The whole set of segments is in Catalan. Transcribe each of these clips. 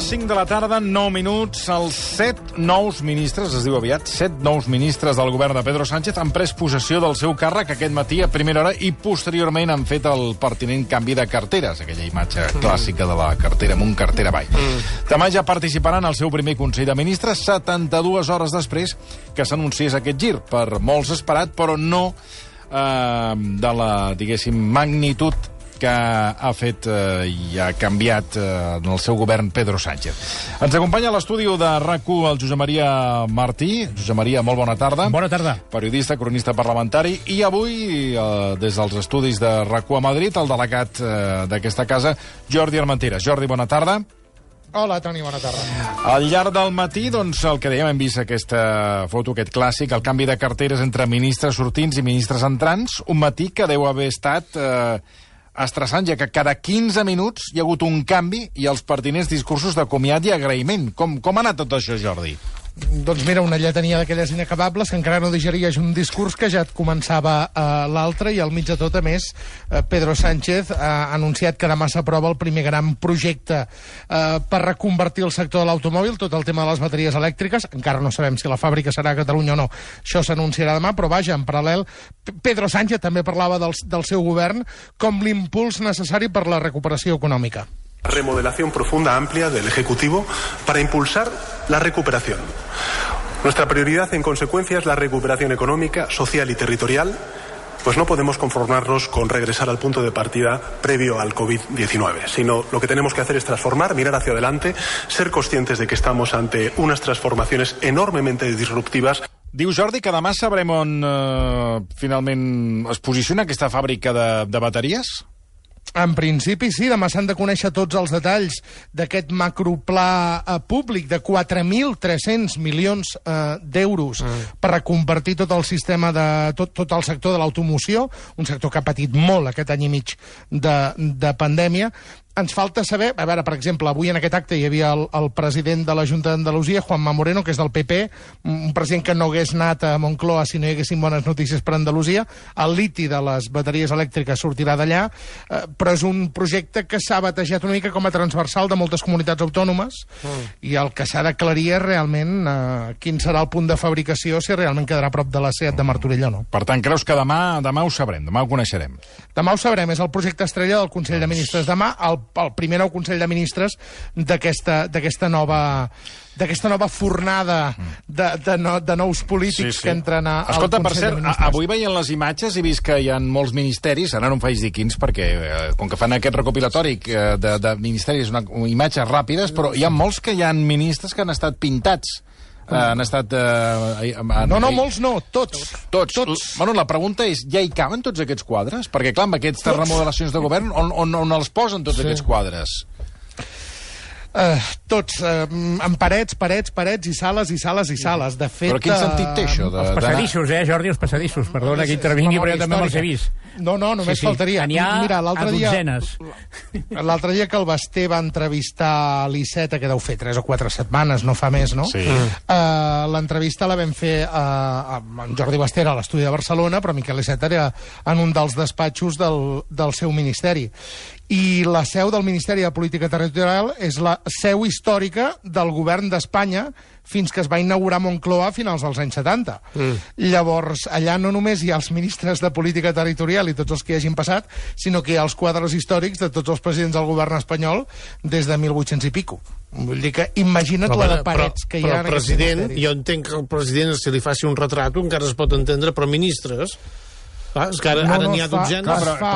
Les 5 de la tarda, 9 minuts. Els 7 nous ministres, es diu aviat, 7 nous ministres del govern de Pedro Sánchez han pres possessió del seu càrrec aquest matí a primera hora i posteriorment han fet el pertinent canvi de carteres, aquella imatge clàssica de la cartera amb un carter avall. Demà ja participaran al seu primer Consell de Ministres 72 hores després que s'anunciés aquest gir, per molts esperat, però no eh, de la, diguéssim, magnitud que ha fet eh, i ha canviat eh, en el seu govern Pedro Sánchez. Ens acompanya a l'estudi de rac el Josep Maria Martí. Josep Maria, molt bona tarda. Bona tarda. Periodista, cronista parlamentari. I avui, eh, des dels estudis de rac a Madrid, el delegat eh, d'aquesta casa, Jordi Armenteres. Jordi, bona tarda. Hola, Toni, bona tarda. Al llarg del matí, doncs, el que dèiem, hem vist aquesta foto, aquest clàssic, el canvi de carteres entre ministres sortins i ministres entrants, un matí que deu haver estat eh, estressant, ja que cada 15 minuts hi ha hagut un canvi i els pertinents discursos de comiat i agraïment. Com, com ha anat tot això, Jordi? Doncs mira, una lletania d'aquelles inacabables que encara no digeries un discurs que ja et començava eh, l'altre i al mig de tot, a més, eh, Pedro Sánchez ha anunciat que demà s'aprova el primer gran projecte eh, per reconvertir el sector de l'automòbil, tot el tema de les bateries elèctriques. Encara no sabem si la fàbrica serà a Catalunya o no. Això s'anunciarà demà, però vaja, en paral·lel, Pedro Sánchez també parlava del, del seu govern com l'impuls necessari per la recuperació econòmica. Remodelación profunda, amplia del Ejecutivo para impulsar la recuperación. Nuestra prioridad, en consecuencia, es la recuperación económica, social y territorial, pues no podemos conformarnos con regresar al punto de partida previo al COVID-19, sino lo que tenemos que hacer es transformar, mirar hacia adelante, ser conscientes de que estamos ante unas transformaciones enormemente disruptivas Diu Jordi que demà sabrem on eh, finalment es posiciona aquesta fàbrica de, de bateries? En principi, sí. Demà s'han de conèixer tots els detalls d'aquest macroplà eh, públic de 4.300 milions eh, d'euros mm. per reconvertir tot el sistema de... Tot, tot el sector de l'automoció, un sector que ha patit molt aquest any i mig de, de pandèmia. Ens falta saber... A veure, per exemple, avui en aquest acte hi havia el, el president de la Junta d'Andalusia, Juanma Moreno, que és del PP, un president que no hagués anat a Moncloa si no hi haguessin bones notícies per Andalusia. El liti de les bateries elèctriques sortirà d'allà, eh, però és un projecte que s'ha batejat una mica com a transversal de moltes comunitats autònomes mm. i el que s'ha d'aclarir és realment eh, quin serà el punt de fabricació, si realment quedarà a prop de la SEAT de Martorell o no. Per tant, creus que demà demà ho sabrem, demà ho coneixerem. Demà ho sabrem, és el projecte estrella del Consell de Ministres. Demà, el, el primer nou Consell de Ministres d'aquesta nova d'aquesta nova fornada de, de, no, de nous polítics que entren a, al Escolta, per Consell cert, de a- Ministres. avui veient les imatges he vist que hi ha molts ministeris, ara no em faig dir quins, perquè eh, com que fan aquest recopilatori eh, de, de ministeris, una, imatges ràpides, però hi ha molts que hi han ministres que han estat pintats. Eh, han estat... Eh, han, No, no, molts no, tots. Tots. tots. Bueno, la pregunta és, ja hi caben tots aquests quadres? Perquè, clar, amb aquestes remodelacions de govern, on, on, on els posen tots sí. aquests quadres? Uh, tots, uh, amb parets, parets, parets i sales i sales i sales. De fet... Però quin sentit té eh, això? De, Els passadissos, eh, Jordi, els passadissos. Perdona que intervingui, però jo també me'ls he vist. No, no, només faltaria. N'hi ha Mira, a l'altre dia... dotzenes. L'altre dia que el Basté va entrevistar l'Iceta, que deu fer 3 o 4 setmanes, no fa més, no? Sí. Uh, L'entrevista la vam fer uh, amb Jordi Basté a l'estudi de Barcelona, però Miquel Iceta era en un dels despatxos del, del seu ministeri. I la seu del Ministeri de Política Territorial és la seu històrica del govern d'Espanya fins que es va inaugurar Moncloa a finals dels anys 70. Mm. Llavors, allà no només hi ha els ministres de Política Territorial i tots els que hi hagin passat, sinó que hi ha els quadres històrics de tots els presidents del govern espanyol des de 1800 i pico. Vull dir que imagina't la de parets que hi però ha el en aquest president, jo entenc que el president, si li faci un retrat, encara es pot entendre, però ministres... Clar, és que ara No, ara no, n'hi ha dotzenes. Es fa,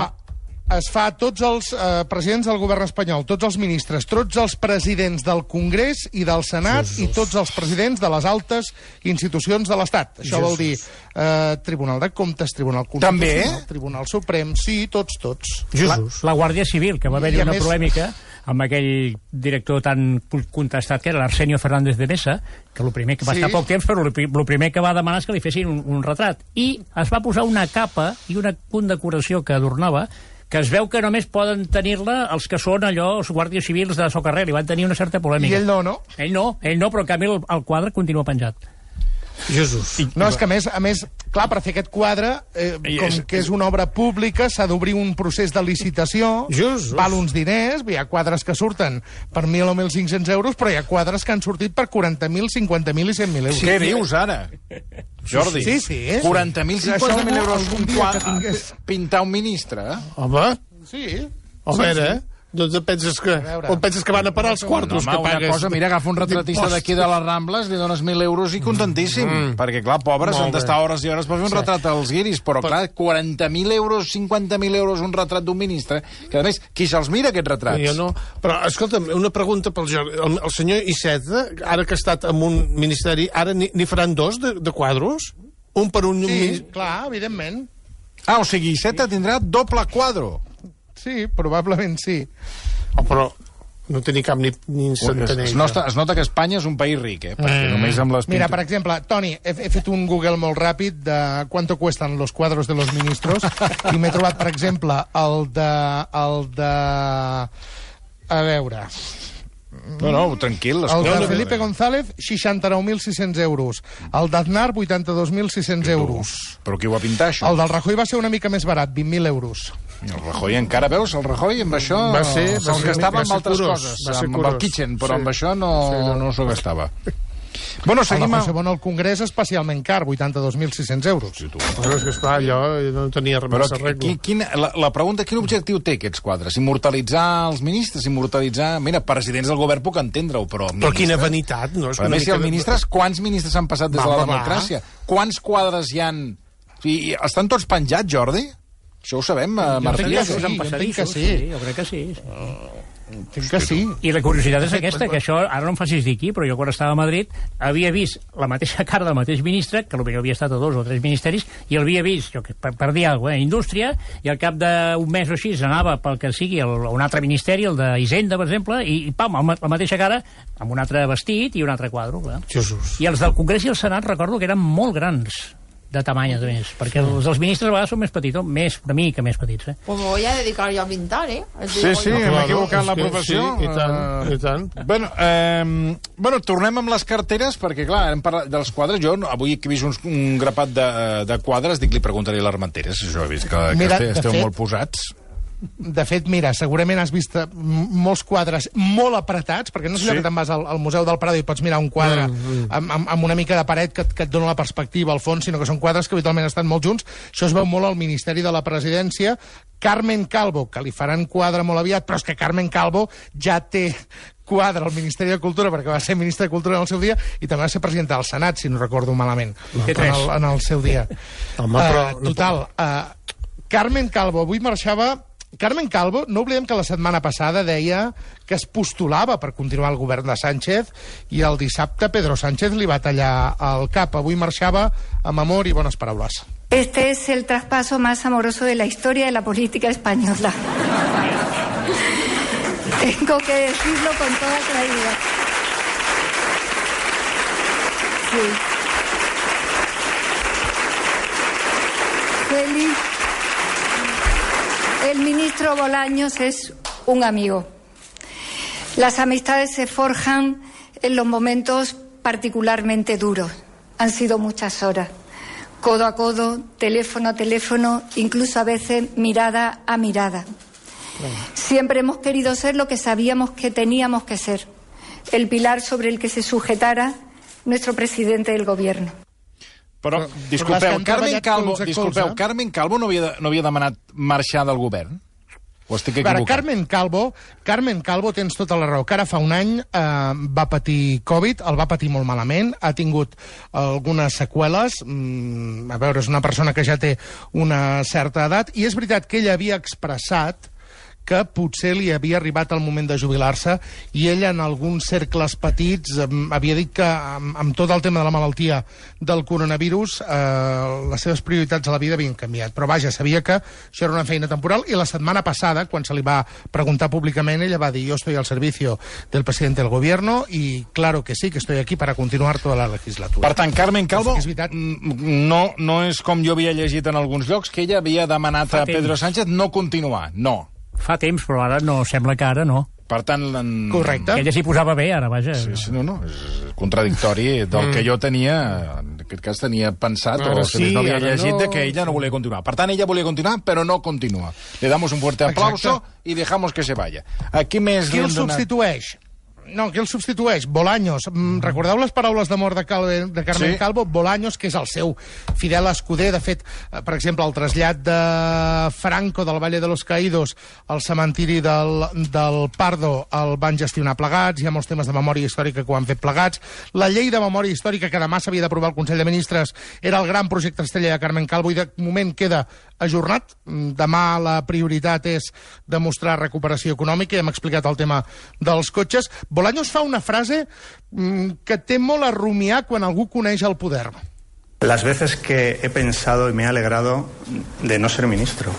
es fa a tots els eh, presidents del govern espanyol, tots els ministres, tots els presidents del Congrés i del Senat i tots els presidents de les altes institucions de l'Estat. Això vol dir eh, Tribunal de Comptes, Tribunal Constitucional, També? Tribunal Suprem, sí, tots, tots. La, la Guàrdia Civil, que va haver-hi una més- polèmica amb aquell director tan contestat que era l'Arsenio Fernández de Mesa, que el primer que va Sí. estar poc temps, però el primer que va demanar és que li fessin un, un retrat. I es va posar una capa i una condecoració que adornava que es veu que només poden tenir-la els que són allò, els guàrdies civils de Socarrer, i van tenir una certa I polèmica. ell no, no? Ell no, ell no, però en canvi el, el quadre continua penjat. Jesús. No, és que a més, a més clar, per fer aquest quadre, eh, I com és- que és una obra pública, s'ha d'obrir un procés de licitació, Jesús. val uns diners, hi ha quadres que surten per 1.000 o 1.500 euros, però hi ha quadres que han sortit per 40.000, 50.000 i 100.000 euros. Què dius ara? Jordi, Sí, sí. 40.000, 50.000 Això euros un quadre, pintar un ministre, eh? Home, Sí. a veure, eh? Doncs et penses que, on penses que van a parar els quartos No, que home, una pagues? cosa, mira, agafa un retratista d'aquí de les Rambles, li dones 1.000 euros i contentíssim. Mm. Perquè, clar, pobres, han d'estar hores i hores per fer un retrat als guiris, però, Per- clar, 40.000 euros, 50.000 euros un retrat d'un ministre, que, a més, qui se'ls mira, aquests retrats? Jo no. Però, escolta'm, una pregunta pel Jordi. El, el senyor Iceta, ara que ha estat en un ministeri, ara n'hi faran dos de, de quadros? Un per un... Sí, clar, evidentment. Ah, o sigui, Iceta tindrà doble quadro. Sí, probablement sí. Oh, però no té ni cap ni, ni Es, centener. es, nota, es nota que Espanya és un país ric, eh? Perquè només amb les... Mira, per exemple, Toni, he, he fet un Google molt ràpid de quanto cuestan los cuadros de los ministros i m'he trobat, per exemple, el de... el de... A veure... No, no, tranquil. El de Felipe González, 69.600 euros. El d'Aznar, 82.600 euros. Però qui ho va pintar, això? El del Rajoy va ser una mica més barat, 20.000 euros. El Rajoy encara, veus, el Rajoy amb això Va ser- va ser- gastava va amb ser altres curós, coses, va ser amb el curós. kitchen, però Sí. amb això no, Sí, no. no s'ho gastava. Bueno, El seguim... a- José Bono al Congrés, especialment car, 82.600 euros. Però és que, esclar, allò no tenia res Però arreglo. qui, quin, la, la pregunta, quin objectiu té aquests quadres? Immortalitzar els ministres? Immortalitzar... Mira, presidents del govern puc entendre-ho, però... Però quina ministres- vanitat, no? És Però a més, si els ministres, quants ministres han passat des de Va, la va, va. democràcia? Quants quadres hi han... Sigui, estan tots penjats, Jordi? Això ho sabem, eh, Martí. que sí, jo entenc que sí. sí, jo crec que sí. Entenc que sí. I la curiositat és aquesta, que això, ara no em facis dir aquí, però jo quan estava a Madrid havia vist la mateixa cara del mateix ministre, que potser havia estat a dos o tres ministeris, i el havia vist, jo, que- per, per dir alguna cosa, eh, indústria, i al cap d'un mes o així anava pel que sigui el, a un altre ministeri, el d'Hisenda, per exemple, i, i pam, la mateixa cara, amb un altre vestit i un altre quadre. Clar. Jesús. I els del Congrés i el Senat recordo que eren molt grans de tamany, a més, perquè els dels ministres a vegades són més petits, més, una mica més petits, eh? Pues me voy a dedicar yo a pintar, ¿eh? Así Sí, digo sí, hem Claro, equivocat la professió. sí, i tant, Eh, i tant. Bueno, eh, bueno, tornem amb les carteres, perquè, clar, hem parlat dels quadres. Jo no- avui que he vist uns, un grapat de, de quadres, dic, li preguntaré a l'Armenteres. Això he vist que, que Mira, esteu, esteu fet- molt posats. De fet, mira, segurament has vist eh, molts quadres molt apretats, perquè no és allò Sí. que te'n vas al, al Museu del Prado i pots mirar un quadre mm, amb, amb, amb una mica de paret que, que et dona la perspectiva al fons, sinó que són quadres que habitualment estan molt junts. Això es veu molt al Ministeri de la Presidència. Carmen Calvo, que li faran quadre molt aviat, però és que Carmen Calvo ja té quadre al Ministeri de Cultura, perquè va ser ministre de Cultura en el seu dia, i també va ser presidenta del Senat, si no recordo malament, Té en el, en el seu dia. Home, però no total, uh, Carmen Calvo avui marxava... Carmen Calvo, no oblidem que la setmana passada deia que es postulava per continuar el govern de Sánchez i el dissabte Pedro Sánchez li va tallar el cap. Avui marxava amb amor i bones paraules. Este es el traspaso más amoroso de la historia de la política española. Tengo que decirlo con toda claridad. Sí. Félix, el ministro Bolaños es un amigo. Las amistades se forjan en los momentos particularmente duros. Han sido muchas horas codo a codo, teléfono a teléfono, incluso a veces mirada a mirada. Siempre hemos querido ser lo que sabíamos que teníamos que ser, el pilar sobre el que se sujetara nuestro presidente del gobierno. Però, Però- però disculpeu, han Carmen Calvo, disculpeu, colze. Carmen Calvo no havia, de, no havia demanat marxar del govern? O estic A veure, equivocat? Carmen Calvo, Carmen Calvo, tens tota la raó, que ara fa un any eh, va patir Covid, el va patir molt malament, ha tingut algunes seqüeles, mm, a veure, és una persona que ja té una certa edat, i és veritat que ella havia expressat que potser li havia arribat el moment de jubilar-se i ell en alguns cercles petits eh, havia dit que amb, amb tot el tema de la malaltia del coronavirus eh, les seves prioritats a la vida havien canviat. Però vaja, sabia que això era una feina temporal i la setmana passada, quan se li va preguntar públicament, ella va dir yo estoy al servicio del presidente del gobierno y claro que sí, que estoy aquí para continuar toda la legislatura. Per tant, Carmen Calvo, És veritat. mm, no, no és com jo havia llegit en alguns llocs, que ella havia demanat a Pedro. Sánchez no continuar. No. Fa temps, però ara no sembla que ara no. Per tant... En... Correcte. Que ella s'hi posava bé, ara, vaja. Sí, sí, no, no, és contradictori del que jo tenia, en aquest cas tenia pensat, Ara o sí, no havia llegit, no. de que ella no volia continuar. Per tant, ella volia continuar, però no continua. Le damos un fuerte aplauso Exacte. y dejamos que se vaya. Aquí més... Qui el donat- substitueix? No, qui el substitueix? Bolaños. Mm, recordeu les paraules d'amor de, Cal de Carmen Sí. Calvo? Bolaños, que és el seu fidel escuder. De fet, eh, per exemple, el trasllat de Franco del Valle de los Caídos al cementiri del, del Pardo el van gestionar plegats. Hi ha molts temes de memòria històrica que ho han fet plegats. La llei de memòria històrica que demà s'havia d'aprovar al Consell de Ministres era el gran projecte estrella de Carmen Calvo i de moment queda ajornat. Mm, Demà la prioritat és demostrar recuperació econòmica hem explicat el tema dels cotxes. Bolaños fa una frase mm, que té molt a rumiar quan algú coneix el poder. Las veces que he pensado y me he alegrado de no ser ministro.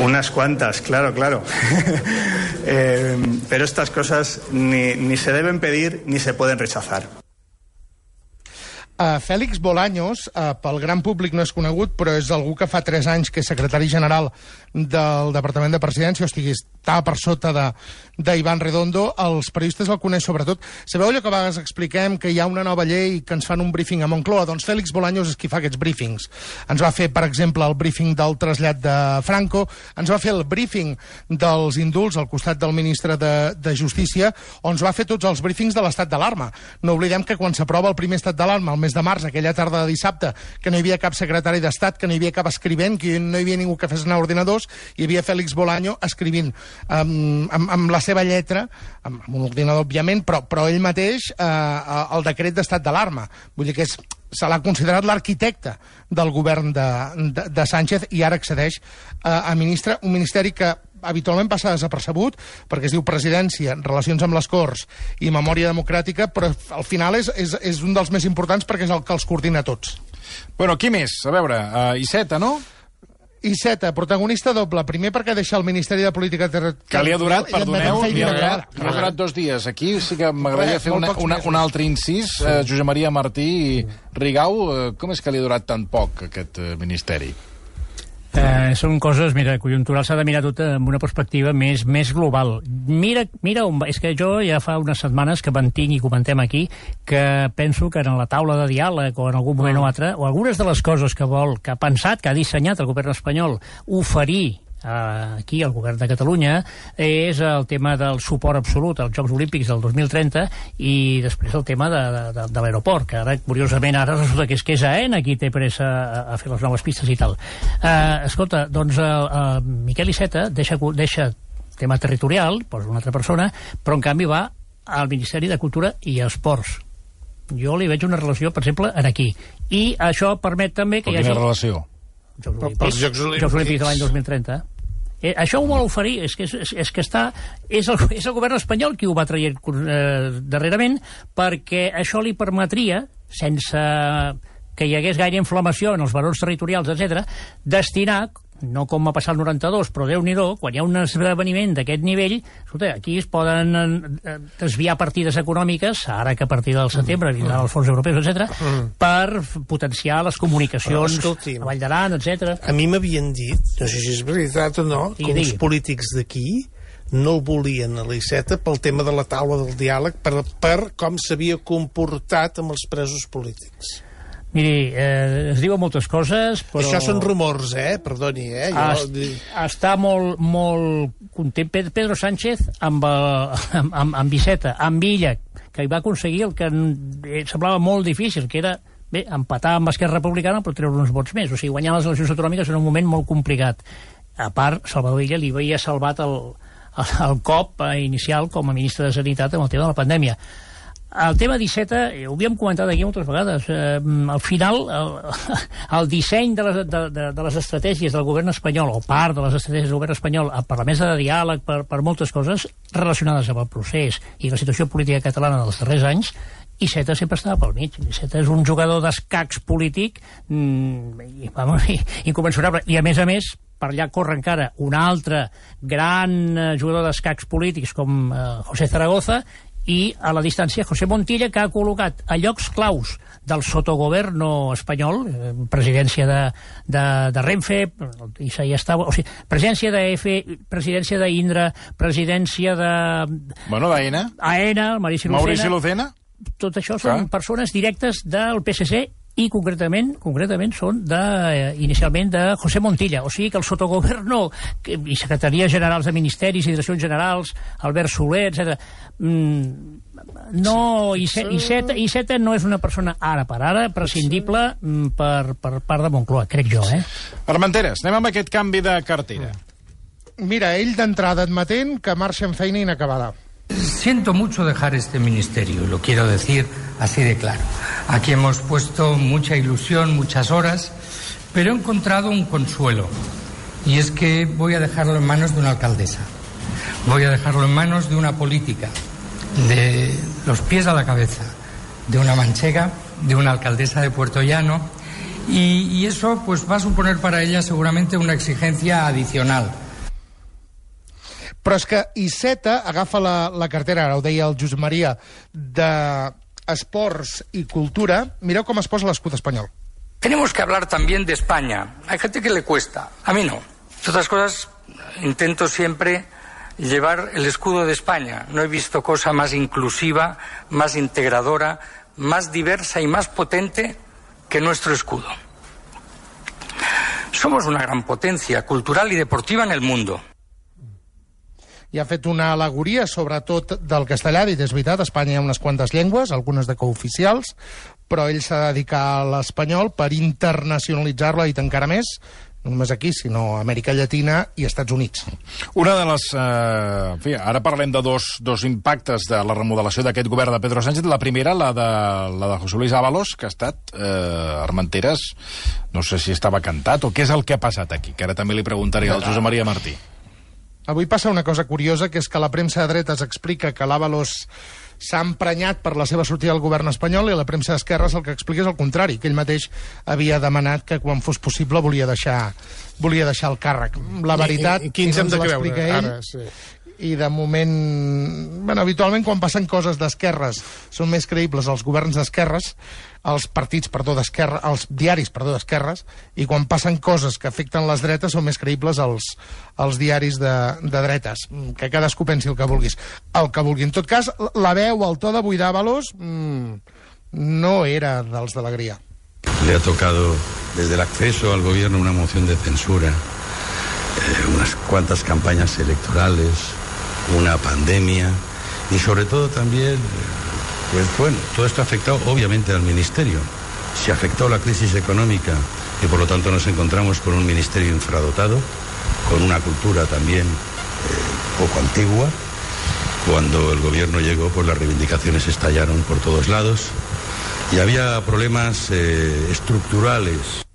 Unas cuantas, claro, claro. Eh, pero estas cosas ni, ni se deben pedir ni se pueden rechazar. Uh, Fèlix Bolaños, uh, pel gran públic no és conegut, però és algú que fa 3 anys que és secretari general del Departament de Presidència, o sigui, està per sota d'Ivan Redondo. Els periodistes el coneix sobretot. Sabeu allò que a vegades expliquem, que hi ha una nova llei que ens fan un briefing a Moncloa? Doncs Fèlix Bolaños és qui fa aquests briefings. Ens va fer, per exemple, el briefing del trasllat de Franco, ens va fer el briefing dels indults al costat del ministre de, de Justícia, on ens va fer tots els briefings de l'estat d'alarma. No oblidem que quan s'aprova el primer estat d'alarma, el mes de març, aquella tarda de dissabte, que no hi havia cap secretari d'Estat, que no hi havia cap escrivent, que no hi havia ningú que fes anar ordinadors, hi havia Fèlix Bolaño escrivint amb, amb, amb la seva lletra, amb, amb un ordinador, òbviament, però, però ell mateix eh, el decret d'estat d'alarma. Vull dir que és, se l'ha considerat l'arquitecte del govern de, de, de Sánchez i ara accedeix eh, a ministre, un ministeri que habitualment passa desapercebut perquè es diu Presidència, Relacions amb les Corts i Memòria Democràtica, però al final és, és, és un dels més importants perquè és el que els coordina tots. Bueno, qui més? A veure, uh, Iceta, no? Iceta, protagonista doble. Primer perquè deixa el Ministeri de Política Territorial... Que li ha durat, perdoneu, li ha durat, li ha durat dos dies. Aquí sí que m'agradaria fer una, una, un altre incís. Sí. Uh, Josep Maria Martí i Rigau, uh, com és que li ha durat tan poc, aquest uh, ministeri? Eh, són coses, mira, conjunturals s'ha de mirar tot amb una perspectiva més més global. Mira, mira on va. És que jo ja fa unes setmanes que mantinc i comentem aquí que penso que en la taula de diàleg o en algun moment o altre, o algunes de les coses que vol, que ha pensat, que ha dissenyat el govern espanyol, oferir aquí al govern de Catalunya és el tema del suport absolut als Jocs Olímpics del 2030 i després el tema de, de, de l'aeroport, que ara, curiosament, ara resulta que és que és AENA qui té pressa a, a fer les noves pistes i tal. Eh, escolta, doncs el, el Miquel Iceta deixa, deixa tema territorial, posa una altra persona, però en canvi va al Ministeri de Cultura i Esports. Jo li veig una relació, per exemple, en aquí. I això permet també que Però hi quina hagi... relació? Jocs Però Olímpics, Jocs Olímpics. Jocs Olímpics de l'any 2030. Eh, això ho vol oferir, és que, és, és, que està, és, el, és el govern espanyol qui ho va traient eh, darrerament, perquè això li permetria, sense que hi hagués gaire inflamació en els valors territorials, etc, destinar no com va passar el 92, però déu nhi quan hi ha un esdeveniment d'aquest nivell, escolta, aquí es poden eh, desviar partides econòmiques, ara que a partir del setembre vindran els fons europeus, etc, per potenciar les comunicacions escolti, a Vall d'Aran, etc. A mi m'havien dit, no sé si és veritat o no, Digui, que els polítics d'aquí no el volien a l'Iceta pel tema de la taula del diàleg per, per com s'havia comportat amb els presos polítics. Miri, eh, es diuen moltes coses, però... Això són rumors, eh? Perdoni, eh? Jo, Est, està molt, molt content Ped- Pedro Sánchez amb, el, amb, amb, amb Viceta, amb Villa, que hi va aconseguir el que eh, semblava molt difícil, que era bé, empatar amb Esquerra Republicana però treure uns vots més. O sigui, guanyar les eleccions autonòmiques en un moment molt complicat. A part, Salvador Illa li havia salvat el, el, el cop eh, inicial com a ministre de Sanitat amb el tema de la pandèmia. El tema d'Iceta, eh, ho havíem comentat aquí moltes vegades, eh, al final el, el disseny de les, de, de, de les estratègies del govern espanyol, o part de les estratègies del govern espanyol, per la mesa de diàleg, per, per moltes coses relacionades amb el procés i la situació política catalana dels darrers anys, Iceta sempre estava pel mig. Iceta és un jugador d'escacs polític mm, i, vamos, inconmensurable. I, a més a més, per allà corre encara un altre gran eh, jugador d'escacs polítics com eh, José Zaragoza i a la distància José Montilla, que ha col·locat a llocs claus del sotogoverno espanyol, eh, presidència de, de, de Renfe, i ja estava, o sigui, presidència d'EF, presidència d'Indra, presidència de... Bueno, d'AENA. AENA, Maurici Lucena. Maurici Lucena. Tot això són Clar. persones directes del PSC i concretament concretament són de, eh, inicialment de José Montilla, o sigui que el sotogoverno que, i secretaries generals de ministeris i direccions generals, Albert Soler, etc. Mm, no, Iceta, Iceta, Iceta no és una persona ara per ara prescindible mm, per, per part de Moncloa, crec jo, eh? Armenteres, anem amb aquest canvi de cartera. Mira, ell d'entrada admetent que marxa en feina inacabada. Siento mucho dejar este ministerio, lo quiero decir así de claro. Aquí hemos puesto mucha ilusión, muchas horas, pero he encontrado un consuelo. Y es que voy a dejarlo en manos de una alcaldesa. Voy a dejarlo en manos de una política, de los pies a la cabeza, de una manchega, de una alcaldesa de Puerto Llano. Y, eso pues va a suponer para ella seguramente una exigencia adicional. Però és que Iceta agafa la, la cartera, ara ho deia el Josep Maria, d'esports i cultura. Mireu com es posa l'escut espanyol. Tenemos que hablar también de España. Hay gente que le cuesta, a mí no. Entre otras cosas, intento siempre llevar el escudo de España. No he visto cosa más inclusiva, más integradora, más diversa y más potente que nuestro escudo. Somos una gran potencia cultural y deportiva en el mundo. I ha fet una alegoria, sobretot del castellà, dit, és veritat, a Espanya hi ha unes quantes llengües, algunes de cooficials, però ell s'ha de dedicar a l'espanyol per internacionalitzar-la i encara més, no només aquí, sinó a Amèrica Llatina i Estats Units. Una de les... Eh, en fi, ara parlem de dos, dos impactes de la remodelació d'aquest govern de Pedro Sánchez. La primera, la de, la de José Luis Ábalos, que ha estat eh, Armenteres, no sé si estava cantat o què és el que ha passat aquí, que ara també li preguntaré al Josep Maria Martí. Avui passa una cosa curiosa, que és que la premsa de dretes explica que l'Àvalos s'ha emprenyat per la seva sortida del govern espanyol i la premsa d'esquerres el que explica és el contrari, que ell mateix havia demanat que quan fos possible volia deixar, volia deixar el càrrec. La veritat, I, i, i quins no hem ens de creure l'explica ell, ara? Sí. I de moment... Bueno, habitualment quan passen coses d'esquerres són més creïbles els governs d'esquerres, els partits, perdó, d'esquerra, els diaris, perdó, d'esquerres, i quan passen coses que afecten les dretes són més creïbles els, els diaris de, de dretes. Mm, Que cadascú pensi el que vulguis. El que vulgui. En tot cas, la veu, el to de Buidávalos, mm, no era dels d'alegria. Le ha tocado desde el acceso al gobierno una moción de censura, eh, unas cuantas campañas electorales, una pandemia y sobre todo también, pues bueno, todo esto ha afectado obviamente al ministerio. Se ha afectado la crisis económica y por lo tanto nos encontramos con un ministerio infradotado, con una cultura también eh, poco antigua. Cuando el gobierno llegó, pues las reivindicaciones estallaron por todos lados y había problemas eh, estructurales.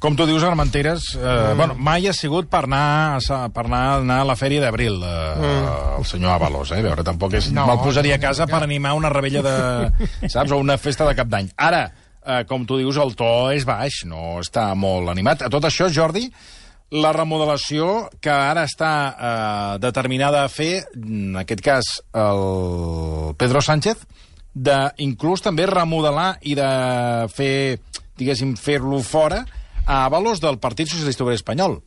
Com tu dius, Armenteres, eh, mm. bueno, mai ha sigut per anar, a per anar, anar a la fèria d'abril, eh, mm. el senyor Avalos, eh? A veure, tampoc és... No, Me'l posaria a casa per animar una rebella de... saps? O una festa de cap d'any. Ara, eh, com tu dius, el to és baix, no està molt animat. A tot això, Jordi, la remodelació que ara està eh, determinada a fer, en aquest cas, el Pedro Sánchez, d'inclús també remodelar i de fer, diguéssim, fer-lo fora a Avalos del Partit Socialista Obrer Espanyol.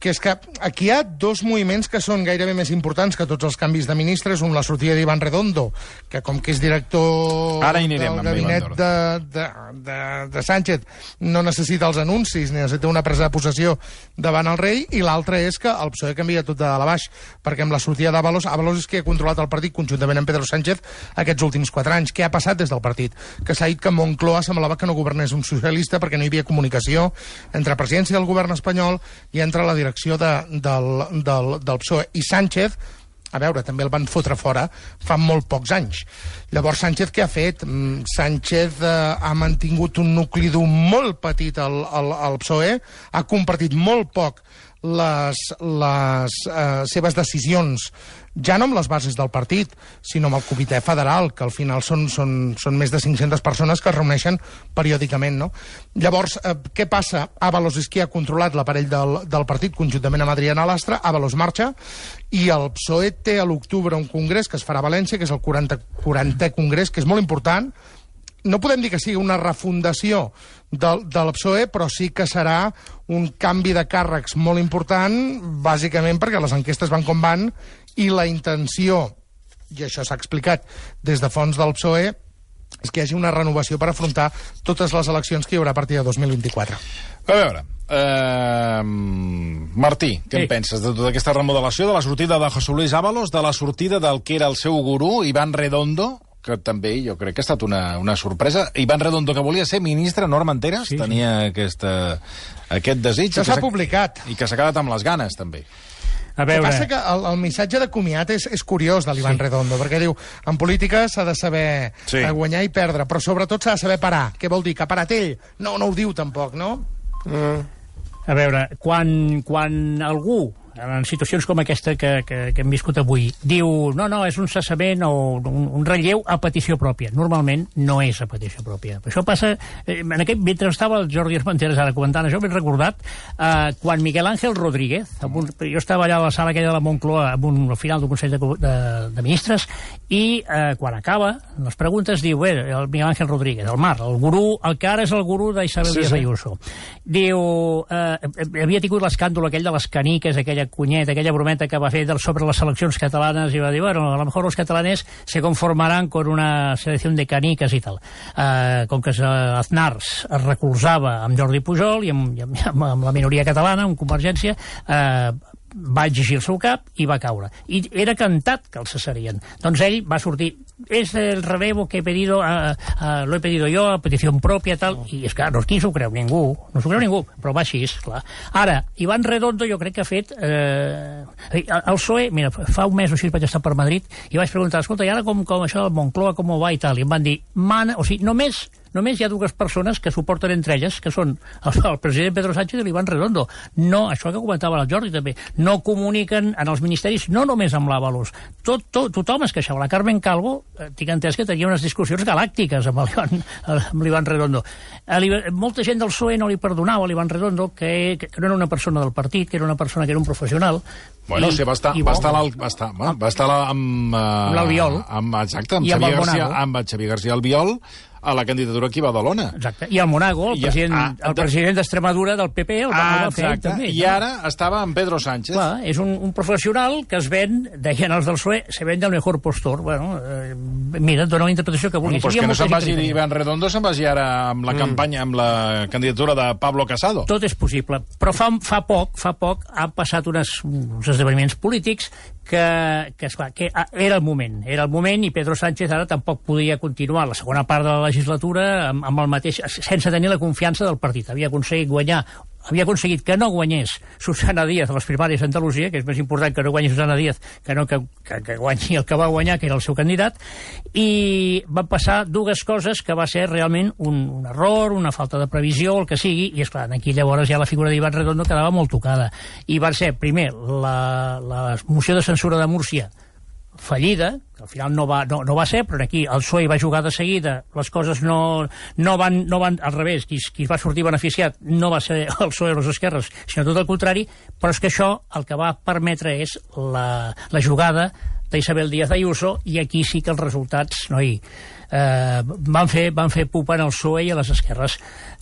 Que és que aquí hi ha dos moviments que són gairebé més importants que tots els canvis de ministres. Un, la sortida d'Ivan Redondo, que com que és director Ara del gabinet de, de, de, de Sánchez, no necessita els anuncis, ni necessita una presa de possessió davant el rei, i l'altre és que el PSOE canvia tot de dalt a baix, perquè amb la sortida d'Avalos, Avalos és qui ha controlat el partit conjuntament amb Pedro Sánchez aquests últims quatre anys. Què ha passat des del partit? Que s'ha dit que Moncloa semblava que no governés un socialista perquè no hi havia comunicació entre presidència del govern espanyol i entre la direcció de, del, del, del PSOE. I Sánchez a veure, també el van fotre fora fa molt pocs anys. Llavors, Sánchez què ha fet? Mm, Sánchez eh, ha mantingut un nucli dur molt petit al, al, al PSOE, ha compartit molt poc les, les eh, seves decisions ja no amb les bases del partit, sinó amb el comitè federal, que al final són, són, són més de 500 persones que es reuneixen periòdicament. No? Llavors, eh, què passa? Avalos és qui ha controlat l'aparell del, del partit conjuntament amb Adriana Lastra, Avalos marxa, i el PSOE té a l'octubre un congrés que es farà a València, que és el 40, 40è congrés, que és molt important, no podem dir que sigui una refundació del, del PSOE, però sí que serà un canvi de càrrecs molt important, bàsicament perquè les enquestes van com van i la intenció, i això s'ha explicat des de fons del PSOE, és que hi hagi una renovació per afrontar totes les eleccions que hi haurà a partir de 2024. A veure, eh, Martí, què sí. en penses de tota aquesta remodelació, de la sortida de José Luis Ábalos, de la sortida del que era el seu gurú, Iván Redondo, que també jo crec que ha estat una, una sorpresa. Iván Redondo, que volia ser ministre, Norma Enteres, sí, tenia sí. Aquesta, aquest desig. Això s'ha publicat. I que s'ha quedat amb les ganes, també. A veure... El que passa que el, el missatge de comiat és, és curiós de l'Ivan sí. Redondo, perquè diu, en política s'ha de saber sí. Eh, guanyar i perdre, però sobretot s'ha de saber parar. Què vol dir? Que ha parat ell? No, no ho diu tampoc, no? Mm. A veure, quan, quan algú en situacions com aquesta que, que, que hem viscut avui, diu, no, no, és un cessament o un, un relleu a petició pròpia. Normalment no és a petició pròpia. Això passa... Eh, en aquest, mentre estava el Jordi Esmanteres ara comentant això, m'he recordat eh, quan Miguel Ángel Rodríguez, un, jo estava allà a la sala aquella de la Moncloa, amb un, al final d'un Consell de, de, de Ministres, i eh, quan acaba, les preguntes, diu, bé, el Miguel Ángel Rodríguez, el Mar, el gurú, el que ara és el gurú d'Isabel sí, Díaz sí. Ayuso. Diu, eh, havia tingut l'escàndol aquell de les caniques, aquella cunyeta, aquella brometa que va fer sobre les seleccions catalanes i va dir, bueno, a lo mejor los catalanes se conformarán con una selecció de canicas i tal. Uh, com que Aznar es recolzava amb Jordi Pujol i amb, i amb, amb la minoria catalana, amb Convergència, uh, va exigir el seu cap i va caure. I era cantat que el cessarien. Doncs ell va sortir, és el relevo que he pedido, uh, uh, lo he pedido yo a petició pròpia, tal, oh. i és que no, qui s'ho creu? Ningú. No s'ho creu ningú, però va així, clar. Ara, Ivan Redondo jo crec que ha fet... Eh, el PSOE, mira, fa un mes o així vaig estar per Madrid i vaig preguntar, escolta, i ara com, com això del Moncloa, com va i tal? I em van dir, mana, o sigui, només només hi ha dues persones que suporten entre elles, que són el, el president Pedro Sánchez i l'Ivan Redondo. No, això que comentava el Jordi també, no comuniquen en els ministeris, no només amb l'Avalos. Tot, tot, tothom es queixava. La Carmen Calvo, eh, tinc entès que tenia unes discussions galàctiques amb l'Ivan Redondo. Molta gent del PSOE no li perdonava a l'Ivan Redondo que, que no era una persona del partit, que era una persona que era un professional. Bueno, I, sí, va estar, va estar, va estar, va, va estar amb... Uh, amb l'Albiol. Amb, exacte, amb, Xavier García, amb Xavier García Albiol, a la candidatura aquí a Badalona. Exacte. I al Monago, el I, president, ah, el president d'Extremadura del PP, el, ah, el va fer també. I ara estava amb Pedro Sánchez. Clar, és un, un professional que es ven, deien els del PSOE, se ven del mejor postor. Bueno, eh, mira, dona una interpretació que vulguis. Bueno, pues que no se'n vagi Iván Redondo, se'n vagi ara amb la mm. campanya, amb la candidatura de Pablo Casado. Tot és possible. Però fa, fa poc, fa poc, han passat unes, uns esdeveniments polítics que, que, esclar, que ah, era el moment, era el moment i Pedro Sánchez ara tampoc podia continuar la segona part de la legislatura amb, amb el mateix, sense tenir la confiança del partit. Havia aconseguit guanyar havia aconseguit que no guanyés Susana Díaz a les primàries d'Andalusia, que és més important que no guanyi Susana Díaz que no que, que, que guanyi el que va guanyar, que era el seu candidat, i van passar dues coses que va ser realment un, un error, una falta de previsió, el que sigui, i és clar, aquí llavors ja la figura d'Ivan Redondo quedava molt tocada. I va ser, primer, la, la moció de censura de Múrcia, fallida, que al final no va, no, no va ser, però aquí el PSOE va jugar de seguida, les coses no, no, van, no van al revés, qui, qui va sortir beneficiat no va ser el PSOE o les esquerres, sinó tot el contrari, però és que això el que va permetre és la, la jugada d'Isabel Díaz Ayuso, i aquí sí que els resultats, noi, eh, van, fer, van fer pupa en el PSOE i a les esquerres.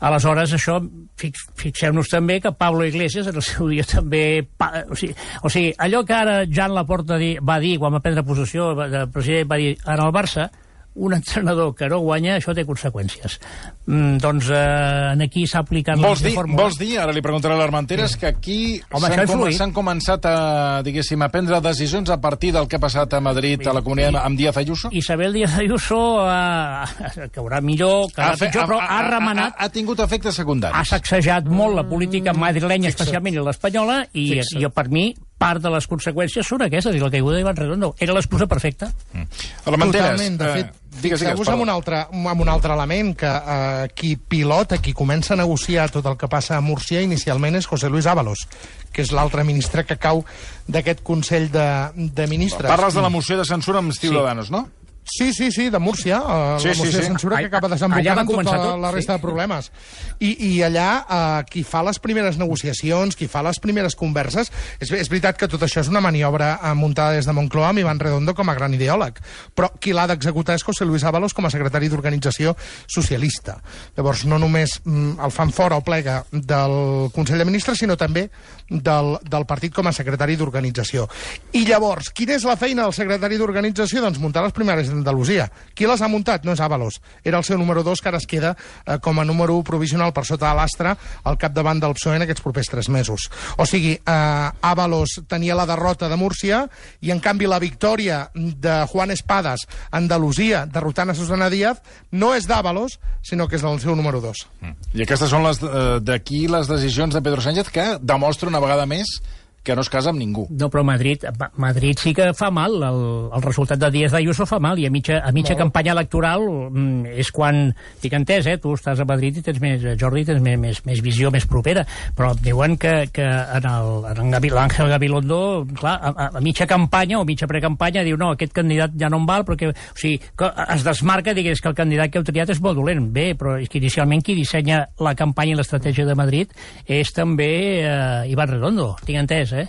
Aleshores, això, fix, fixeu-nos també que Pablo Iglesias en el seu dia també... Pa, o, sigui, o sigui, allò que ara Jan Laporta di, va dir quan va prendre possessió de president, va dir en el Barça, un entrenador que no guanya, això té conseqüències. Mm, doncs eh, aquí s'ha aplicat vols dir, fórmula. Vols dir, ara li preguntaré a l'Armenteres, sí. que aquí s'han com, començat a, diguéssim, a prendre decisions a partir del que ha passat a Madrid, I, a la comunitat, i, amb Díaz Ayuso? Isabel Díaz Ayuso, eh, que haurà millor, que ha, pitjor, però ha, ha remenat... Ha, ha, tingut efectes secundaris. Ha sacsejat molt la política madrilenya, especialment i l'espanyola, i, i per mi part de les conseqüències són aquestes, i la caiguda d'Ivan Redondo era l'excusa perfecta. Armenteres, Totalment, de eh, fet, digues, digues, fixeu-vos en un altre, amb un altre element, que eh, qui pilota, qui comença a negociar tot el que passa a Múrcia inicialment és José Luis Ábalos, que és l'altre ministre que cau d'aquest Consell de, de Ministres. Parles de la moció de censura amb Ciudadanos, no? Sí, sí, sí, de Múrcia, eh, Sí, la sí, moció sí. de censura que acaba desembocant en tota tot, la resta sí. de problemes. I, i allà eh, qui fa les primeres negociacions, qui fa les primeres converses, és, és veritat que tot això és una maniobra eh, muntada des de Moncloa amb Ivan Redondo com a gran ideòleg, però qui l'ha d'executar és José Luis Ábalos com a secretari d'organització socialista. Llavors, no només mm, el fan fora o plega del Consell de Ministres, sinó també del, del partit com a secretari d'organització. I llavors, quina és la feina del secretari d'organització? Doncs muntar les primàries d'Andalusia. Qui les ha muntat? No és Ábalos. Era el seu número 2, que ara es queda eh, com a número 1 provisional per sota de l'Astra al capdavant del PSOE en aquests propers tres mesos. O sigui, eh, Ábalos tenia la derrota de Múrcia i, en canvi, la victòria de Juan Espadas a Andalusia, derrotant a Susana Díaz, no és d'Ábalos, sinó que és del seu número 2. I aquestes són les eh, d'aquí les decisions de Pedro Sánchez que demostra una vegada més que no es casa amb ningú. No, però Madrid, Ma- Madrid sí que fa mal, el, el resultat de Díaz d'Ayuso fa mal, i a mitja, a mitja campanya electoral mm, és quan, tinc entès, eh, tu estàs a Madrid i tens més, Jordi, tens més, més, més visió més propera, però diuen que, que en el- en Gavi- l'Àngel Gabilondo, clar, a, a, a mitja campanya o mitja precampanya diu, no, aquest candidat ja no em val, perquè, o sigui, que es desmarca, digués que el candidat que heu triat és molt dolent. Bé, però és que inicialment qui dissenya la campanya i l'estratègia de Madrid és també eh, Ivan Redondo, tinc entès, eh?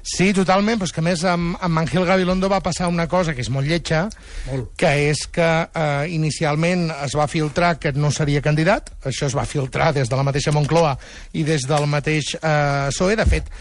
Sí, totalment, però és que a més amb, amb Ángel Gabilondo va passar una cosa que és molt lletja, que és que eh, inicialment es va filtrar que no seria candidat, això es va filtrar des de la mateixa Moncloa i des del mateix eh, PSOE, de fet,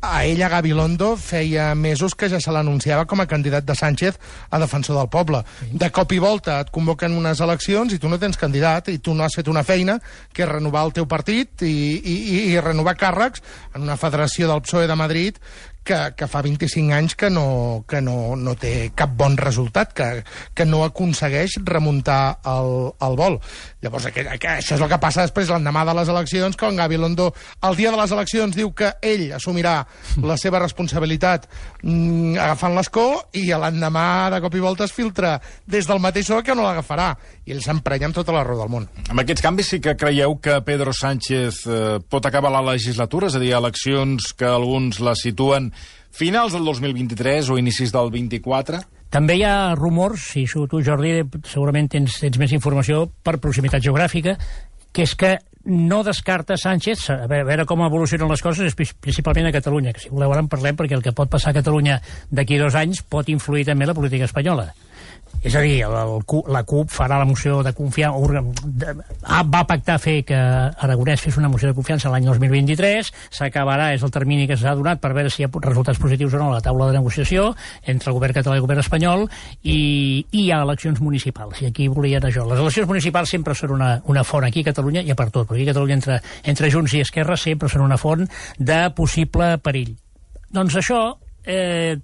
a ella, Gabilondo, feia mesos que ja se l'anunciava com a candidat de Sánchez a defensor del poble. De cop i volta et convoquen unes eleccions i tu no tens candidat i tu no has fet una feina que és renovar el teu partit i, i, i, i renovar càrrecs en una federació del PSOE de Madrid que, que fa 25 anys que no, que no, no té cap bon resultat, que, que no aconsegueix remuntar el, el vol. Llavors, aquest, aquest, això és el que passa després l'endemà de les eleccions, quan Gabilondo, el dia de les eleccions, diu que ell assumirà la seva responsabilitat mm, agafant l'escó i l'endemà de cop i volta es filtra des del mateix PSOE que no l'agafarà. I ell s'emprenya amb tota la raó del món. Amb aquests canvis sí que creieu que Pedro Sánchez eh, pot acabar la legislatura, és a dir, eleccions que alguns la situen finals del 2023 o inicis del 24? També hi ha rumors, si això tu, Jordi, segurament tens, tens més informació per proximitat geogràfica, que és que no descarta Sánchez, a veure, a veure com evolucionen les coses, principalment a Catalunya, que si voleu ara en parlem, perquè el que pot passar a Catalunya d'aquí dos anys pot influir també la política espanyola. És a dir, el, el, la CUP farà la moció de confiança... Va pactar fer que Aragonès fes una moció de confiança l'any 2023, s'acabarà, és el termini que s'ha donat per veure si hi ha resultats positius o no a la taula de negociació entre el govern català i el govern espanyol, i, i hi ha eleccions municipals, i aquí volien això. Les eleccions municipals sempre són una, una font aquí a Catalunya, i a per tot, perquè aquí a Catalunya entre, entre Junts i Esquerra sempre són una font de possible perill. Doncs això eh,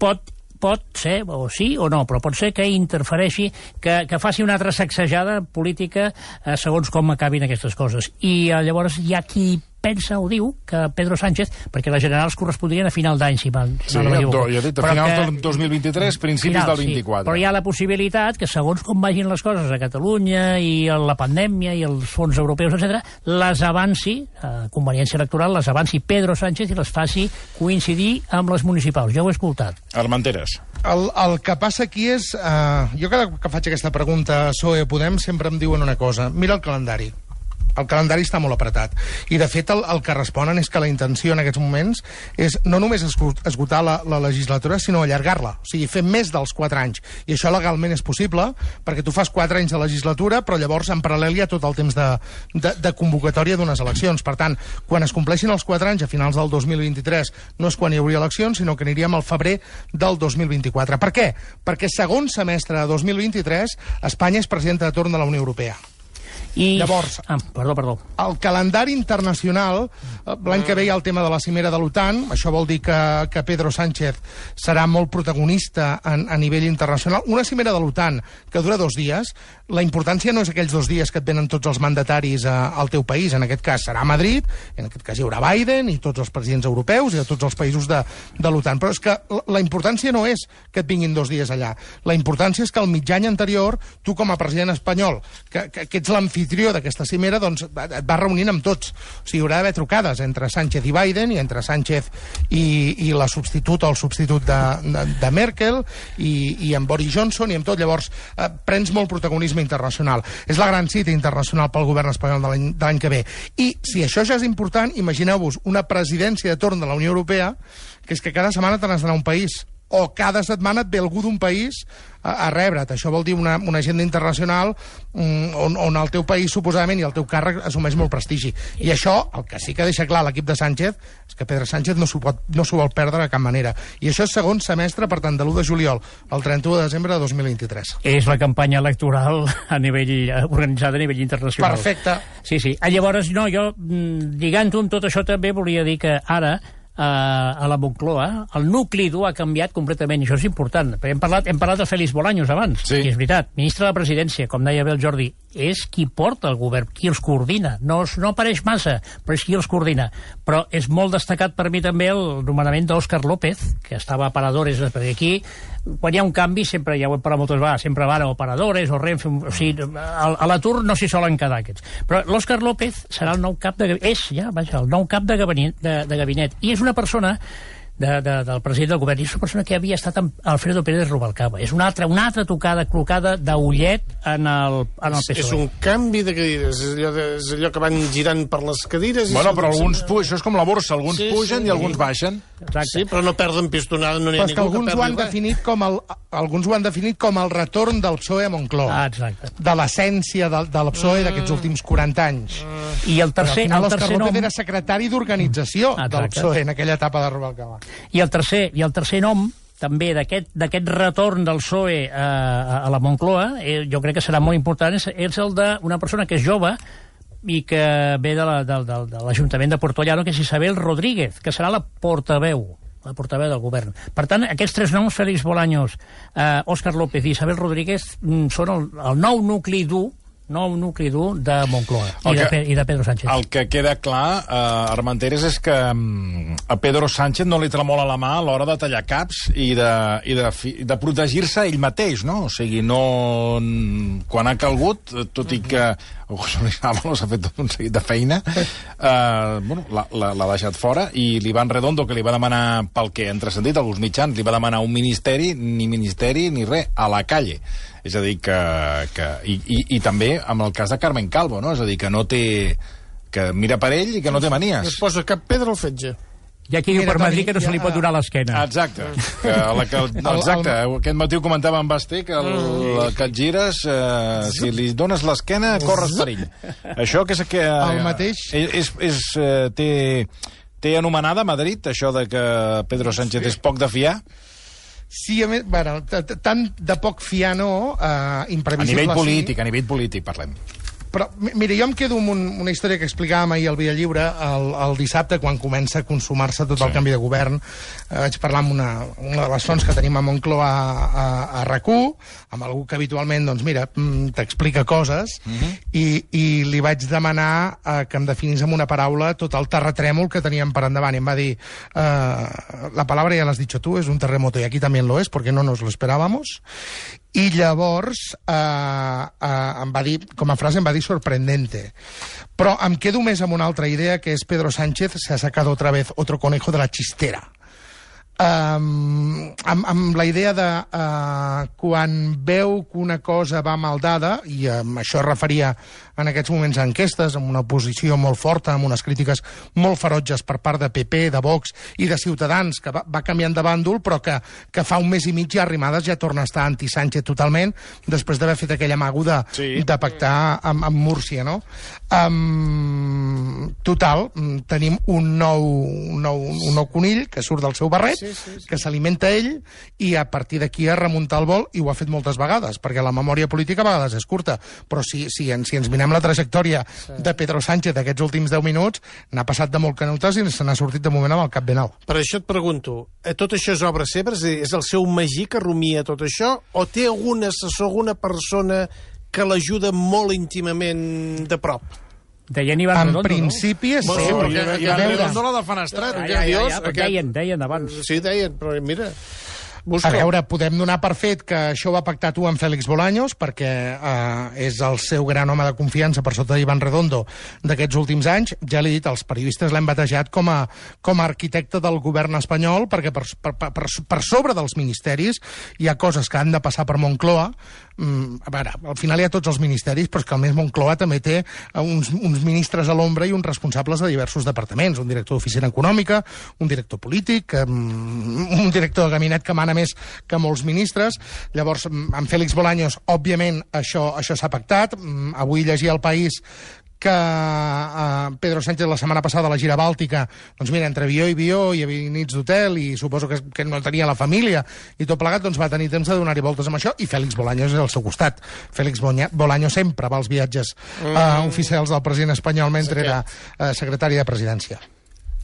pot pot ser, o sí o no, però pot ser que interfereixi, que, que faci una altra sacsejada política eh, segons com acabin aquestes coses. I eh, llavors hi ha qui pensa o diu que Pedro Sánchez, perquè les generals correspondrien a final d'any, si, mal, Sí, no m'equivoco. ja he dit, a Però finals que- del 2023, principis Final, del 24. però hi ha la possibilitat que segons com vagin les coses a Catalunya i a la pandèmia i els fons europeus, etc, les avanci, a conveniència electoral, les avanci Pedro Sánchez i les faci coincidir amb les municipals. Jo ho he escoltat. Armenteres. El, el que passa aquí és... Uh, jo cada que faig aquesta pregunta a PSOE Podem sempre em diuen una cosa. Mira el calendari. El calendari està molt apretat. I, de fet, el, el que responen és que la intenció en aquests moments és no només esgo- esgotar la, la legislatura, sinó allargar-la. O sigui, fer més dels 4 anys. I això legalment és possible, perquè tu fas 4 anys de legislatura, però llavors en paral·lel hi ha tot el temps de, de, de convocatòria d'unes eleccions. Per tant, quan es compleixin els 4 anys a finals del 2023, no és quan hi hauria eleccions, sinó que aniríem al febrer del 2024. Per què? Perquè segon semestre de 2023 Espanya és presidenta de torn de la Unió Europea. I... Llavors, Ah, perdó, perdó. el calendari internacional, eh, l'any que ve hi ha el tema de la cimera de l'OTAN, això vol dir que, que Pedro Sánchez serà molt protagonista en, a nivell internacional. Una cimera de l'OTAN que dura dos dies, la importància no és aquells dos dies que et venen tots els mandataris a, al teu país, en aquest cas serà a Madrid, en aquest cas hi haurà Biden i tots els presidents europeus i de tots els països de, de l'OTAN, però és que la, la importància no és que et vinguin dos dies allà, la importància és que el mitjany anterior, tu com a president espanyol, que, que, que ets l'anfitrió d'aquesta cimera, doncs et vas reunint amb tots. O sigui, hi haurà d'haver trucades entre Sánchez i Biden, i entre Sánchez i, i la substituta o el substitut de, de, de Merkel, i, i amb Boris Johnson, i amb tot. Llavors, eh, prens molt protagonisme internacional. És la gran cita internacional pel govern espanyol de l'any que ve. I si això ja és important, imagineu-vos una presidència de torn de la Unió Europea, que és que cada setmana te n'has d'anar a un país o cada setmana et ve algú d'un país a, a rebre't. Això vol dir una, una agenda internacional mm, on, on el teu país, suposadament, i el teu càrrec assumeix molt prestigi. I això, el que sí que deixa clar l'equip de Sánchez, és que Pedro Sánchez no s'ho no vol perdre de cap manera. I això és segon semestre, per tant, de l'1 de juliol al 31 de desembre de 2023. És la campanya electoral a nivell eh, organitzada a nivell internacional. Perfecte. Sí, sí. Ah, llavors, no, jo, mm, lligant-ho amb tot això, també volia dir que ara, a la Moncloa, el nucli dur ha canviat completament, i això és important. Hem parlat, hem parlat de Félix Bolaños abans, Sí. i és veritat. Ministre de la Presidència, com deia bé el Jordi, és qui porta el govern, qui els coordina. No, no apareix massa, però és qui els coordina. Però és molt destacat per mi també el nomenament d'Òscar López, que estava a Paradores, perquè aquí, quan hi ha un canvi, sempre, ja ho hem parlat moltes vegades, sempre van a Operadores o Renfe, o sigui, a, a l'atur no s'hi solen quedar aquests. Però l'Òscar López serà el nou cap de... És, ja, vaja, el nou cap de gabinet, de, de gabinet. I és una persona de, de, del president del govern. I és una persona que havia estat amb Alfredo Pérez Rubalcaba. És una altra, una altra tocada, clocada d'ullet en el, en el És, PSOE. és un canvi de cadires, és allò, de, és allò que van girant per les cadires... i Bueno, però alguns pugen, això és com la borsa, alguns Sí, pugen sí. i alguns baixen. Exacte. Sí, però no perden pistonada, no n'hi Però ha és que ningú alguns que ho han res. definit com el, alguns ho han definit com el retorn del PSOE a Moncloa. Ah, exacte. de l'essència de, de la PSOE Mm. d'aquests últims 40 anys. I el tercer, Però al el final l'Òscar tercer López nom... era secretari d'organització del Exacte. PSOE en aquella etapa de Rubalcaba. I el tercer, i el tercer nom també d'aquest retorn del PSOE a, a, a la Moncloa, eh, jo crec que serà molt important, és, és el d'una persona que és jove i que ve de la- del- del- de l'Ajuntament de Portollano, que és Isabel Rodríguez, que serà la portaveu la portaveu del govern. Per tant, aquests tres noms, Félix Bolaños, eh, Òscar López i Isabel Rodríguez, mm, són el, el nou nucli dur nou nucli dur de Moncloa i, El de, que- Pe- i de Pedro Sánchez. El que queda clar, eh, Armenteres, és que mm, a Pedro Sánchez no li tremola la mà a l'hora de tallar caps i de, i de, fi- de protegir-se ell mateix, no? O sigui, no... Quan ha calgut, tot i que José Luis Ábalos ha fet tot un seguit de feina, eh, bueno, l'ha- deixat fora, i l'Ivan Redondo, que li va demanar, pel que han transcendit alguns mitjans, li va demanar un ministeri, ni ministeri ni res, a la calle. És a dir, que... que i, i, I també amb el cas de Carmen Calvo, no? És a dir, que no té que mira per ell i que no té No manies. es posa cap pedra al fetge. Hi ha qui diu per Madrid que no se li pot donar l'esquena. Exacte. Que la que, no, exacte. Aquest matí ho comentava amb Basté, que, el, que et gires, eh, si li dones l'esquena, corres perill. Això que és que... Eh, El mateix. És, és, és, eh, té, té anomenada Madrid, això de que Pedro Sánchez és poc de fiar. Sí, a més, bueno, tant de poc fiar no, eh, A imprevisible nivell sí. polític, a nivell polític, parlem. Però, mi- mira, jo em quedo amb un, una història que explicàvem ahir al Via Lliure, el, el dissabte, quan comença a consumar-se tot sí. el canvi de govern. Eh, vaig parlar amb una, una de les fonts que tenim a Moncloa a, a, a RAC1, amb algú que habitualment, doncs mira, mm, t'explica coses, uh -huh. i, i li vaig demanar eh, que em definís amb una paraula tot el terratrèmol que teníem per endavant. I em va dir, eh, la palabra ja l'has dicho tu, és un terremoto, i aquí també lo és, perquè no nos lo esperábamos. I llavors eh, eh, em va dir, com a frase em va dir sorprendente. Però em quedo més amb una altra idea, que és Pedro Sánchez se ha sacado otra vez otro conejo de la chistera. Um, amb, amb la idea de uh, quan veu que una cosa va mal dada, i um, això es referia en aquests moments a enquestes, amb una posició molt forta, amb unes crítiques molt ferotges per part de PP, de Vox i de Ciutadans, que va, va canviant de bàndol, però que, que fa un mes i mig ja Arrimadas ja torna a estar anti-Sánchez totalment, després d'haver fet aquella amago de, Sí. de pactar amb, amb Múrcia, no? Um, total, mm, tenim un nou, un nou, un nou conill que surt del seu barret, sí, sí, sí. que s'alimenta ell i a partir d'aquí a remuntar el vol, i ho ha fet moltes vegades, perquè la memòria política a vegades és curta, però si, si, en, si ens mirem la trajectòria de Pedro Sánchez d'aquests últims 10 minuts, n'ha passat de molt canutes i se n'ha sortit de moment amb el cap ben alt. Per això et pregunto, eh, tot això és obra seva? És dir, És el seu magí que rumia tot això? O té algun assessor, alguna persona que l'ajuda molt íntimament de prop? Deien Ivan En Redondo, principi és Bueno, sí, sí, però perquè- que, perquè a veure, Redondo la defenestrat. no? Aquest Ja, ja, dios, ja, ja, aquest- deien, deien abans. Sí, deien, però mira... A veure, podem donar per fet que això ho ha pactat tu amb Fèlix Bolaños, perquè eh, és el seu gran home de confiança per sota d'Ivan Redondo d'aquests últims anys. Ja l'he dit, els periodistes l'han batejat com a, com a arquitecte del govern espanyol, perquè per, per, per, per sobre dels ministeris hi ha coses que han de passar per Moncloa. Mm, a veure, al final hi ha tots els ministeris, però és que més Moncloa també té eh, uns, uns ministres a l'ombra i uns responsables de diversos departaments, un director d'oficina econòmica, un director polític, mm, un director de gabinet que mana més que molts ministres. Llavors, mm, amb Fèlix Bolaños, òbviament, això això s'ha pactat. Mm, Avui llegia al País que eh, Pedro Sánchez la setmana passada a la gira bàltica, doncs mira, entre avió i avió hi havia nits d'hotel i suposo que, que no tenia la família i tot plegat, doncs va tenir temps de donar-hi voltes amb això i Fèlix Bolaños és al seu costat. Fèlix Bolaños sempre va als viatges eh, oficials del president espanyol mentre era eh, secretari de presidència.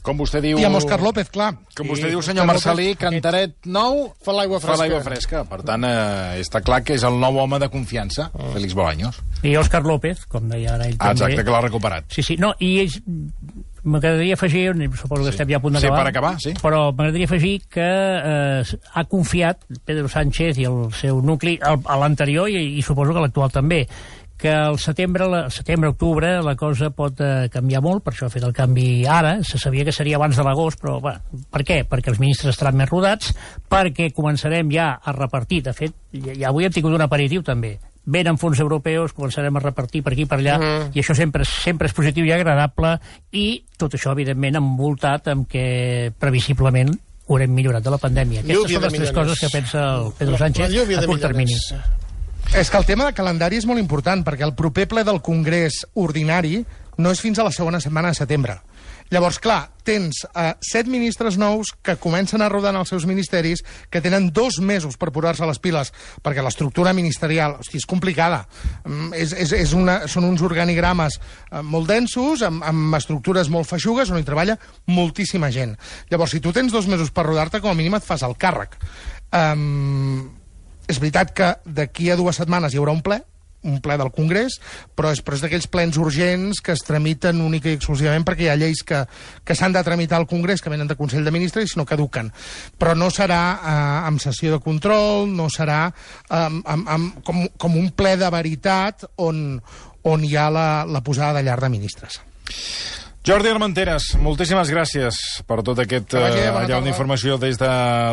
Com vostè diu... I amb Òscar López, clar. Com I vostè diu, senyor Òscar Marcelí, López- Cantaret nou... Fa l'aigua Fa fresca. l'aigua fresca. Per tant, eh, està clar que és el nou home de confiança, Félix Bolaños. I Òscar López, com deia ara ell Ah, també. exacte, que l'ha recuperat. Sí, sí, no, i ells... M'agradaria afegir, suposo que estem ja a punt Sí, d'acabar, per acabar, sí. però m'agradaria afegir que eh, ha confiat Pedro Sánchez i el seu nucli al- a l'anterior i, i suposo que l'actual també, que al setembre, la- setembre-octubre la cosa pot eh, canviar molt, per això ha fet el canvi ara, se sabia que seria abans de l'agost, però va, per què? Perquè els ministres estaran més rodats, perquè començarem ja a repartir, de fet, ja, ja avui hem tingut un aperitiu també, venen fons europeus, començarem a repartir per aquí i per allà, Mhm. i això sempre, sempre és positiu i agradable, i tot això, evidentment, envoltat amb que previsiblement haurem millorat de la pandèmia. Aquestes Lluvia són les tres coses que pensa el Pedro Sánchez a curt termini. És que el tema de calendari és molt important, perquè el proper ple del Congrés ordinari no és fins a la segona setmana de setembre. Llavors, clar, tens eh, set ministres nous que comencen a rodar en els seus ministeris, que tenen dos mesos per posar-se les piles, perquè l'estructura ministerial hosti, és complicada. Mm, és, és, és una, són uns organigrames eh, molt densos, amb, amb estructures molt feixugues, on hi treballa moltíssima gent. Llavors, si tu tens dos mesos per rodar-te, com a mínim et fas el càrrec. Um, és veritat que d'aquí a dues setmanes hi haurà un ple, un ple del Congrés, però és, però és d'aquells plens urgents que es tramiten única i exclusivament perquè hi ha lleis que, que s'han de tramitar al Congrés, que venen de Consell de Ministres i si no caduquen. Però no serà eh, amb sessió de control, no serà eh, amb, amb, com, com un ple de veritat on, on hi ha la, la posada de llar de ministres. Jordi Armenteres, moltíssimes gràcies per tot aquest bona allà tarda. d'informació des, de,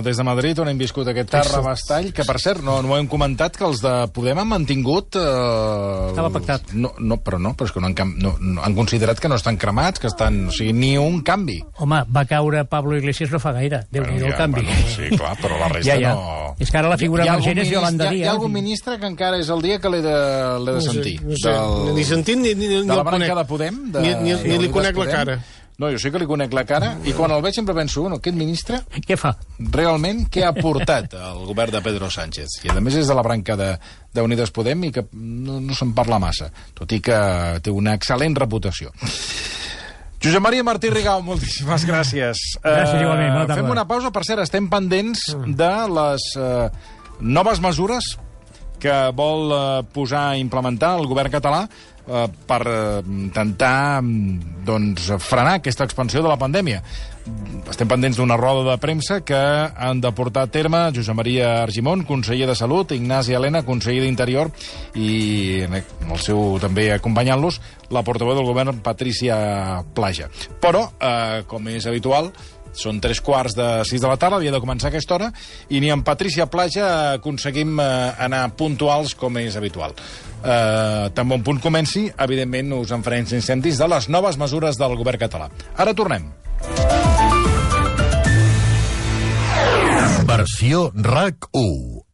des de Madrid, on hem viscut aquest terrabastall, que per cert, no, no ho hem comentat, que els de Podem han mantingut... Eh, Estava pactat. No, no, però no, però és que no han, no, no, han considerat que no estan cremats, que estan... O sigui, ni un canvi. Home, va caure Pablo Iglesias no fa gaire. déu nhi el ja, canvi. Bueno, sí, clar, però la resta ja, ja. no... És que ara la figura Hi ha algun emergent és Yolanda hi ha, hi ha Díaz. algun ministre que encara és el dia que l'he de, de No sé, sentir. no sé, ni sentit ni- ni- ni de la el conec. branca de Podem. De, Ni- ni- ni li conec la cara. No, jo sí que li conec la cara, i quan el veig sempre penso, bueno, aquest ministre, Què fa? realment, què ha portat al govern de Pedro Sánchez? I a més és de la branca de, de Unides Podem i que no, no se'n parla massa, tot i que té una excel·lent reputació. Josep Maria Martí Rigau, moltíssimes gràcies. Gràcies, igualment, bona tarda. Fem una pausa, per cert, estem pendents de les eh, noves mesures que vol eh, posar a implementar el govern català eh, per eh, intentar mm, doncs, frenar aquesta expansió de la pandèmia. Estem pendents d'una roda de premsa que han de portar a terme Josep Maria Argimon, conseller de Salut, Ignasi Helena, conseller d'Interior, i el seu també acompanyant-los, la portaveu del govern, Patricia Plaja. Però, eh, com és habitual, són tres quarts de sis de la tarda, havia de començar aquesta hora, i ni amb Patricia Plaja aconseguim eh, anar puntuals com és habitual. Eh, tan bon punt comenci, evidentment us en farem incendis de les noves mesures del govern català. Ara tornem. Versió RAC 1.